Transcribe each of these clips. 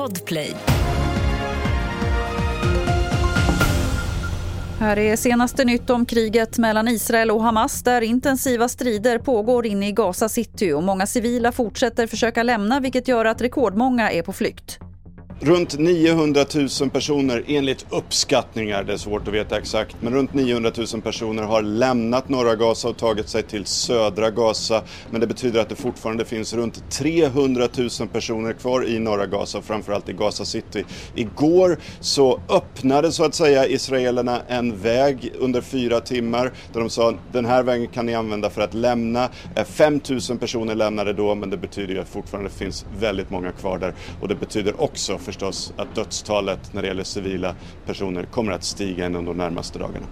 Podplay. Här är senaste nytt om kriget mellan Israel och Hamas där intensiva strider pågår inne i Gaza City och många civila fortsätter försöka lämna vilket gör att rekordmånga är på flykt. Runt 900 000 personer enligt uppskattningar, det är svårt att veta exakt, men runt 900 000 personer har lämnat norra Gaza och tagit sig till södra Gaza. Men det betyder att det fortfarande finns runt 300 000 personer kvar i norra Gaza, framförallt i Gaza City. Igår så öppnade så att säga israelerna en väg under fyra timmar där de sa den här vägen kan ni använda för att lämna. Eh, 5 000 personer lämnade då, men det betyder ju att fortfarande finns väldigt många kvar där och det betyder också förstås att dödstalet när det gäller civila personer kommer att stiga inom de närmaste dagarna.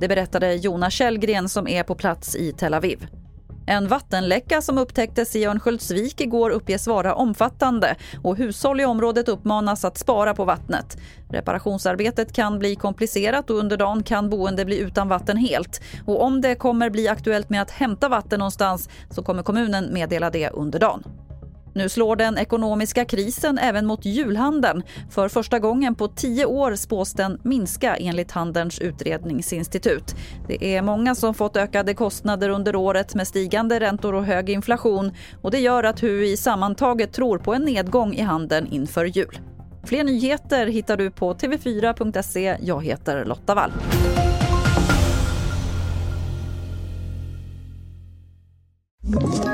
Det berättade Jonas Källgren som är på plats i Tel Aviv. En vattenläcka som upptäcktes i Örnsköldsvik igår uppges vara omfattande och hushåll i området uppmanas att spara på vattnet. Reparationsarbetet kan bli komplicerat och under dagen kan boende bli utan vatten helt. Och om det kommer bli aktuellt med att hämta vatten någonstans så kommer kommunen meddela det under dagen. Nu slår den ekonomiska krisen även mot julhandeln. För första gången på tio år spås den minska enligt Handelns utredningsinstitut. Det är många som fått ökade kostnader under året med stigande räntor och hög inflation. Och det gör att HUI sammantaget tror på en nedgång i handeln inför jul. Fler nyheter hittar du på tv4.se. Jag heter Lotta Wall. Ett